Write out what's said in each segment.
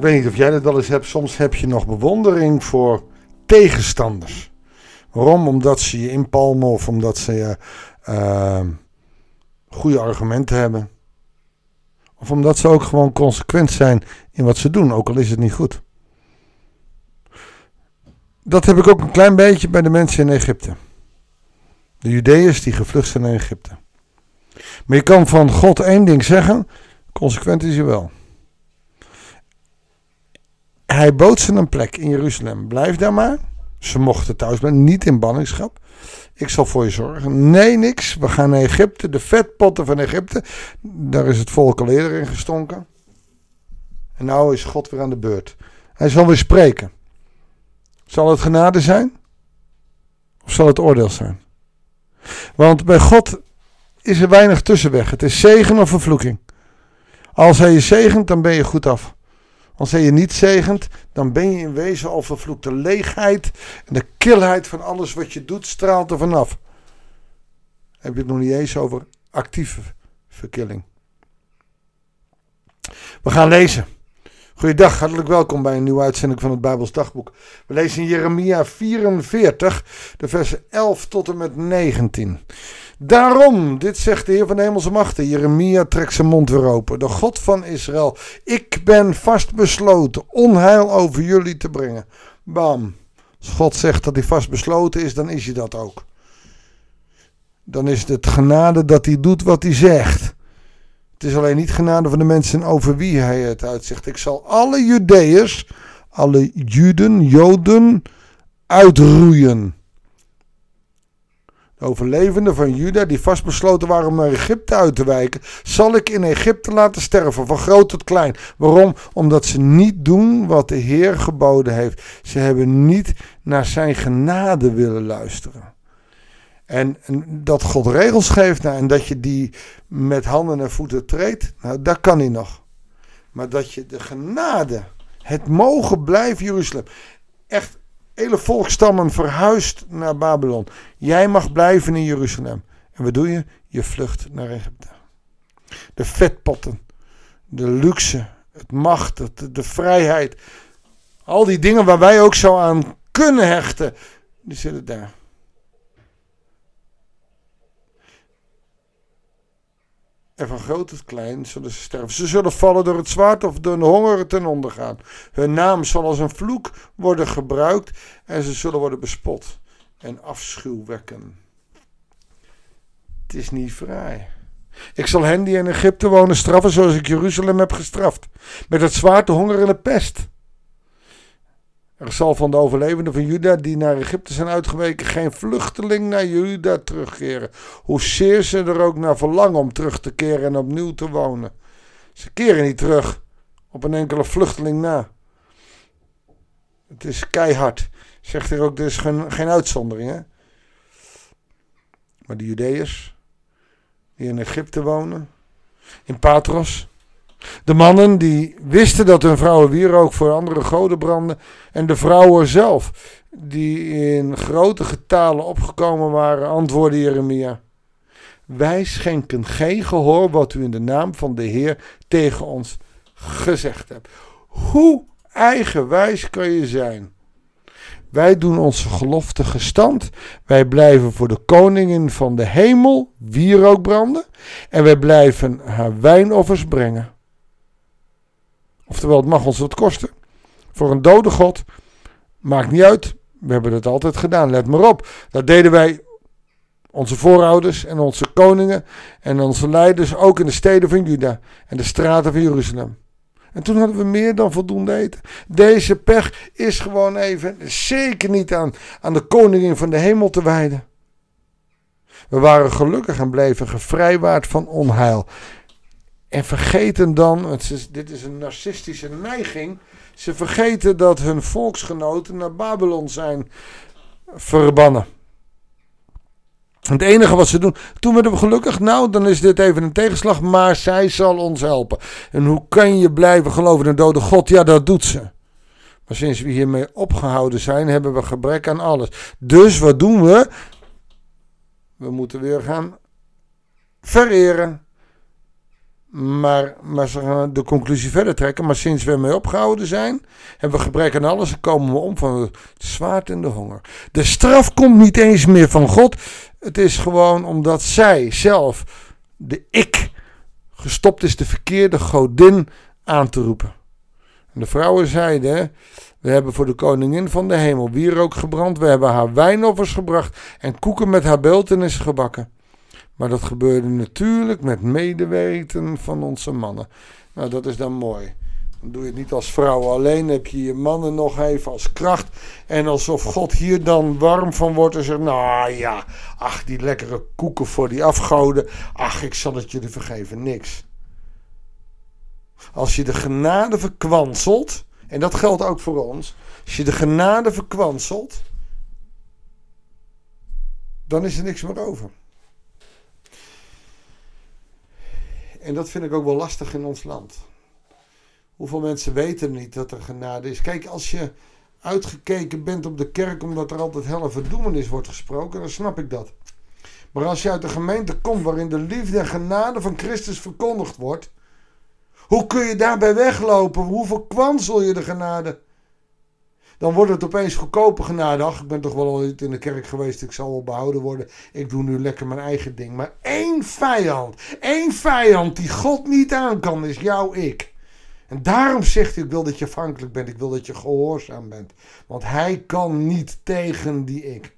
Ik weet niet of jij dat wel eens hebt. Soms heb je nog bewondering voor tegenstanders. Waarom? Omdat ze je inpalmen of omdat ze uh, goede argumenten hebben. Of omdat ze ook gewoon consequent zijn in wat ze doen, ook al is het niet goed. Dat heb ik ook een klein beetje bij de mensen in Egypte. De Judeërs die gevlucht zijn naar Egypte. Maar je kan van God één ding zeggen, consequent is hij wel. Hij bood ze een plek in Jeruzalem. Blijf daar maar. Ze mochten thuis blijven, niet in banningschap. Ik zal voor je zorgen. Nee, niks. We gaan naar Egypte. De vetpotten van Egypte. Daar is het volk al eerder in gestonken. En nou is God weer aan de beurt. Hij zal weer spreken. Zal het genade zijn? Of zal het oordeel zijn? Want bij God is er weinig tussenweg. Het is zegen of vervloeking. Als hij je zegent, dan ben je goed af. Als hij je niet zegent, dan ben je in wezen al vervloekt. De leegheid en de kilheid van alles wat je doet straalt er vanaf. Heb je het nog niet eens over actieve verkilling. We gaan lezen. Goeiedag, hartelijk welkom bij een nieuwe uitzending van het Bijbels Dagboek. We lezen Jeremia 44, de versen 11 tot en met 19. Daarom, dit zegt de Heer van Hemelse Machten, Jeremia trekt zijn mond weer open. De God van Israël, ik ben vastbesloten onheil over jullie te brengen. Bam. Als God zegt dat hij vastbesloten is, dan is hij dat ook. Dan is het genade dat hij doet wat hij zegt. Het is alleen niet genade van de mensen over wie hij het uitzegt. Ik zal alle Judeërs, alle Juden, Joden uitroeien. De overlevenden van Juda, die vastbesloten waren om naar Egypte uit te wijken, zal ik in Egypte laten sterven, van groot tot klein. Waarom? Omdat ze niet doen wat de Heer geboden heeft. Ze hebben niet naar zijn genade willen luisteren. En, dat God regels geeft nou, en dat je die met handen en voeten treedt, nou, dat kan hij nog. Maar dat je de genade, het mogen blijven Jeruzalem. Echt, hele volkstammen verhuist naar Babylon. Jij mag blijven in Jeruzalem. En wat doe je? Je vlucht naar Egypte. De vetpotten, de luxe, het macht, de, de vrijheid. Al die dingen waar wij ook zo aan kunnen hechten, die zitten daar. En van groot tot klein zullen ze sterven. Ze zullen vallen door het zwaard of door de honger ten onder gaan. Hun naam zal als een vloek worden gebruikt en ze zullen worden bespot en afschuw wekken. Het is niet vrij. Ik zal hen die in Egypte wonen straffen zoals ik Jeruzalem heb gestraft. Met het zwaard, de honger en de pest. Er zal van de overlevenden van Juda die naar Egypte zijn uitgeweken geen vluchteling naar Juda terugkeren. Hoezeer ze er ook naar verlangen om terug te keren en opnieuw te wonen. Ze keren niet terug op een enkele vluchteling na. Het is keihard. Zegt er ook, is geen, geen uitzondering. Hè? Maar de Judeërs die in Egypte wonen, in Patros, de mannen die wisten dat hun vrouwen wierook voor andere goden brandden. En de vrouwen zelf, die in grote getalen opgekomen waren, antwoordde Jeremia. Wij schenken geen gehoor wat u in de naam van de Heer tegen ons gezegd hebt. Hoe eigenwijs kan je zijn? Wij doen onze gelofte gestand. Wij blijven voor de koningin van de hemel wierook branden. En wij blijven haar wijnoffers brengen. Oftewel, het mag ons wat kosten. Voor een dode God. Maakt niet uit. We hebben het altijd gedaan. Let maar op. Dat deden wij, onze voorouders en onze koningen en onze leiders, ook in de steden van Juda en de straten van Jeruzalem. En toen hadden we meer dan voldoende eten. Deze pech is gewoon even zeker niet aan, aan de koningin van de hemel te wijden. We waren gelukkig en bleven gevrijwaard van onheil. En vergeten dan, het is, dit is een narcistische neiging, ze vergeten dat hun volksgenoten naar Babylon zijn verbannen. Het enige wat ze doen, toen werden we gelukkig, nou dan is dit even een tegenslag, maar zij zal ons helpen. En hoe kan je blijven geloven in een dode God? Ja, dat doet ze. Maar sinds we hiermee opgehouden zijn, hebben we gebrek aan alles. Dus wat doen we? We moeten weer gaan vereren Maar, maar ze gaan de conclusie verder trekken. Maar sinds we ermee opgehouden zijn, hebben we gebrek aan alles en komen we om van de zwaard en de honger. De straf komt niet eens meer van God. Het is gewoon omdat zij zelf, de ik, gestopt is de verkeerde godin aan te roepen. En de vrouwen zeiden: We hebben voor de koningin van de hemel wierook gebrand, we hebben haar wijnoffers gebracht en koeken met haar beeltenis gebakken. Maar dat gebeurde natuurlijk met medeweten van onze mannen. Nou, dat is dan mooi. Dan doe je het niet als vrouw alleen, heb je je mannen nog even als kracht. En alsof God hier dan warm van wordt en zegt: Nou ja, ach, die lekkere koeken voor die afgoden. Ach, ik zal het jullie vergeven. Niks. Als je de genade verkwanselt, en dat geldt ook voor ons. Als je de genade verkwanselt, dan is er niks meer over. En dat vind ik ook wel lastig in ons land. Hoeveel mensen weten niet dat er genade is? Kijk, als je uitgekeken bent op de kerk omdat er altijd helle verdoemenis wordt gesproken, dan snap ik dat. Maar als je uit de gemeente komt waarin de liefde en genade van Christus verkondigd wordt, hoe kun je daarbij weglopen? Hoe verkwansel je de genade? Dan wordt het opeens goedkope genade. Ach, ik ben toch wel ooit in de kerk geweest. Ik zal wel behouden worden. Ik doe nu lekker mijn eigen ding. Maar één vijand. één vijand die God niet aan kan, is jouw ik. En daarom zegt hij, ik wil dat je afhankelijk bent. Ik wil dat je gehoorzaam bent. Want hij kan niet tegen die ik.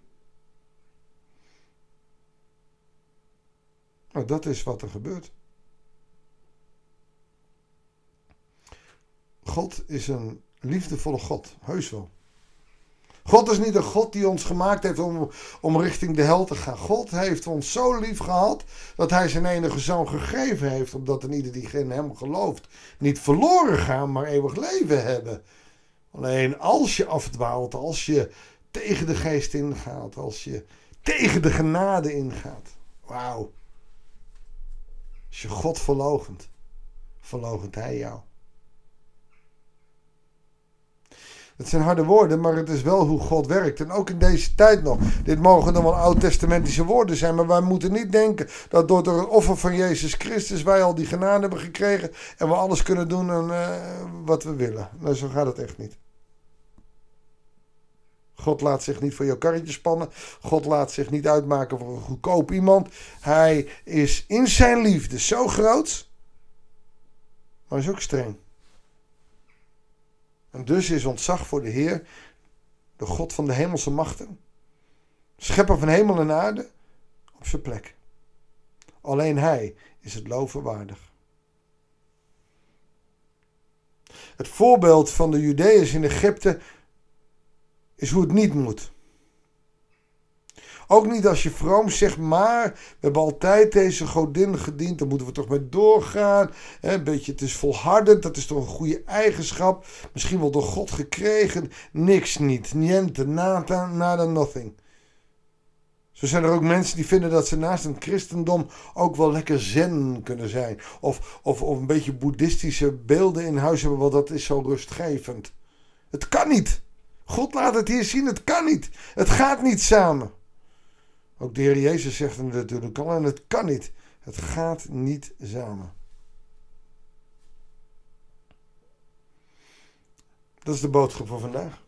Nou, dat is wat er gebeurt. God is een liefdevolle God, heus wel. God is niet een God die ons gemaakt heeft om, om richting de hel te gaan. God heeft ons zo lief gehad dat hij zijn enige zoon gegeven heeft. Omdat een ieder die in hem gelooft niet verloren gaan, maar eeuwig leven hebben. Alleen als je afdwaalt, als je tegen de geest ingaat, als je tegen de genade ingaat. Wauw. Als je God verlogent, verlogent hij jou. Het zijn harde woorden, maar het is wel hoe God werkt. En ook in deze tijd nog. Dit mogen dan wel oud-testamentische woorden zijn, maar wij moeten niet denken dat door het offer van Jezus Christus wij al die genade hebben gekregen en we alles kunnen doen en, uh, wat we willen. Nou, zo gaat het echt niet. God laat zich niet voor jouw karretje spannen. God laat zich niet uitmaken voor een goedkoop iemand. Hij is in zijn liefde zo groot, maar is ook streng. En dus is ontzag voor de Heer, de God van de hemelse machten, schepper van hemel en aarde, op zijn plek. Alleen Hij is het loven waardig. Het voorbeeld van de Judeërs in Egypte is hoe het niet moet. Ook niet als je vroom zegt, maar we hebben altijd deze godin gediend, dan moeten we toch mee doorgaan. Een beetje, het is volhardend, dat is toch een goede eigenschap. Misschien wel door God gekregen. Niks niet. Niente, nada, nada, nothing. Zo zijn er ook mensen die vinden dat ze naast een christendom ook wel lekker zen kunnen zijn. Of, of, of een beetje boeddhistische beelden in huis hebben, want dat is zo rustgevend. Het kan niet. God laat het hier zien, het kan niet. Het gaat niet samen. Ook de Heer Jezus zegt het natuurlijk al en het kan niet. Het gaat niet samen. Dat is de boodschap van vandaag.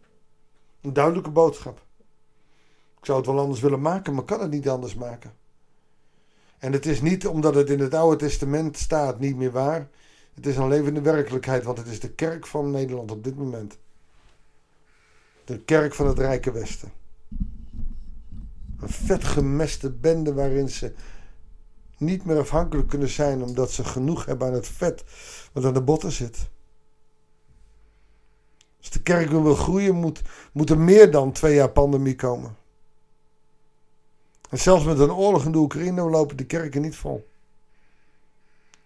Een duidelijke boodschap. Ik zou het wel anders willen maken, maar kan het niet anders maken. En het is niet omdat het in het Oude Testament staat niet meer waar. Het is een levende werkelijkheid, want het is de kerk van Nederland op dit moment. De kerk van het Rijke Westen. Een vet gemeste bende waarin ze niet meer afhankelijk kunnen zijn omdat ze genoeg hebben aan het vet wat aan de botten zit. Als de kerk wil groeien, moet, moet er meer dan twee jaar pandemie komen. En zelfs met een oorlog in de Oekraïne lopen de kerken niet vol.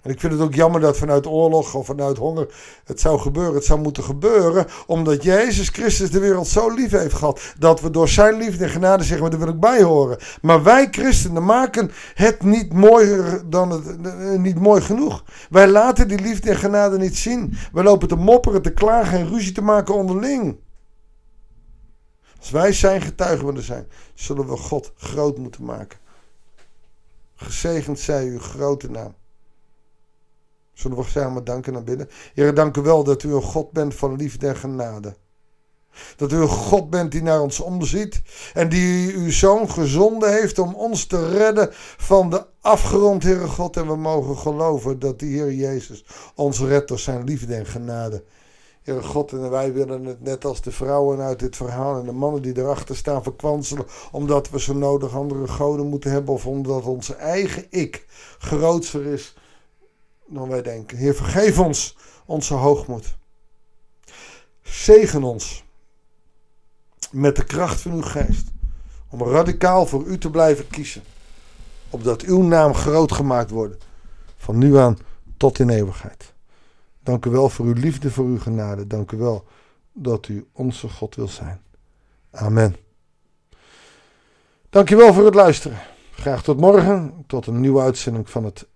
En ik vind het ook jammer dat vanuit oorlog of vanuit honger het zou gebeuren. Het zou moeten gebeuren omdat Jezus Christus de wereld zo lief heeft gehad. Dat we door zijn liefde en genade zeggen, maar daar wil ik bij horen. Maar wij christenen maken het niet mooier dan het, eh, niet mooi genoeg. Wij laten die liefde en genade niet zien. Wij lopen te mopperen, te klagen en ruzie te maken onderling. Als wij zijn getuigen willen zijn, zullen we God groot moeten maken. Gezegend zij uw grote naam. Zullen we samen danken en bidden? Heer, dank u wel dat u een God bent van liefde en genade. Dat u een God bent die naar ons omziet. En die uw zoon gezonden heeft om ons te redden van de afgrond, Heere God. En we mogen geloven dat die Heer Jezus ons redt door zijn liefde en genade. Heere God, en wij willen het net als de vrouwen uit dit verhaal en de mannen die erachter staan verkwanselen. Omdat we zo nodig andere goden moeten hebben. Of omdat onze eigen ik grootser is dan wij denken. Heer, vergeef ons onze hoogmoed. Zegen ons met de kracht van uw geest. Om radicaal voor u te blijven kiezen. Opdat uw naam groot gemaakt wordt. Van nu aan tot in eeuwigheid. Dank u wel voor uw liefde, voor uw genade. Dank u wel dat u onze God wil zijn. Amen. Dank u wel voor het luisteren. Graag tot morgen, tot een nieuwe uitzending van het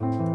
Thank you.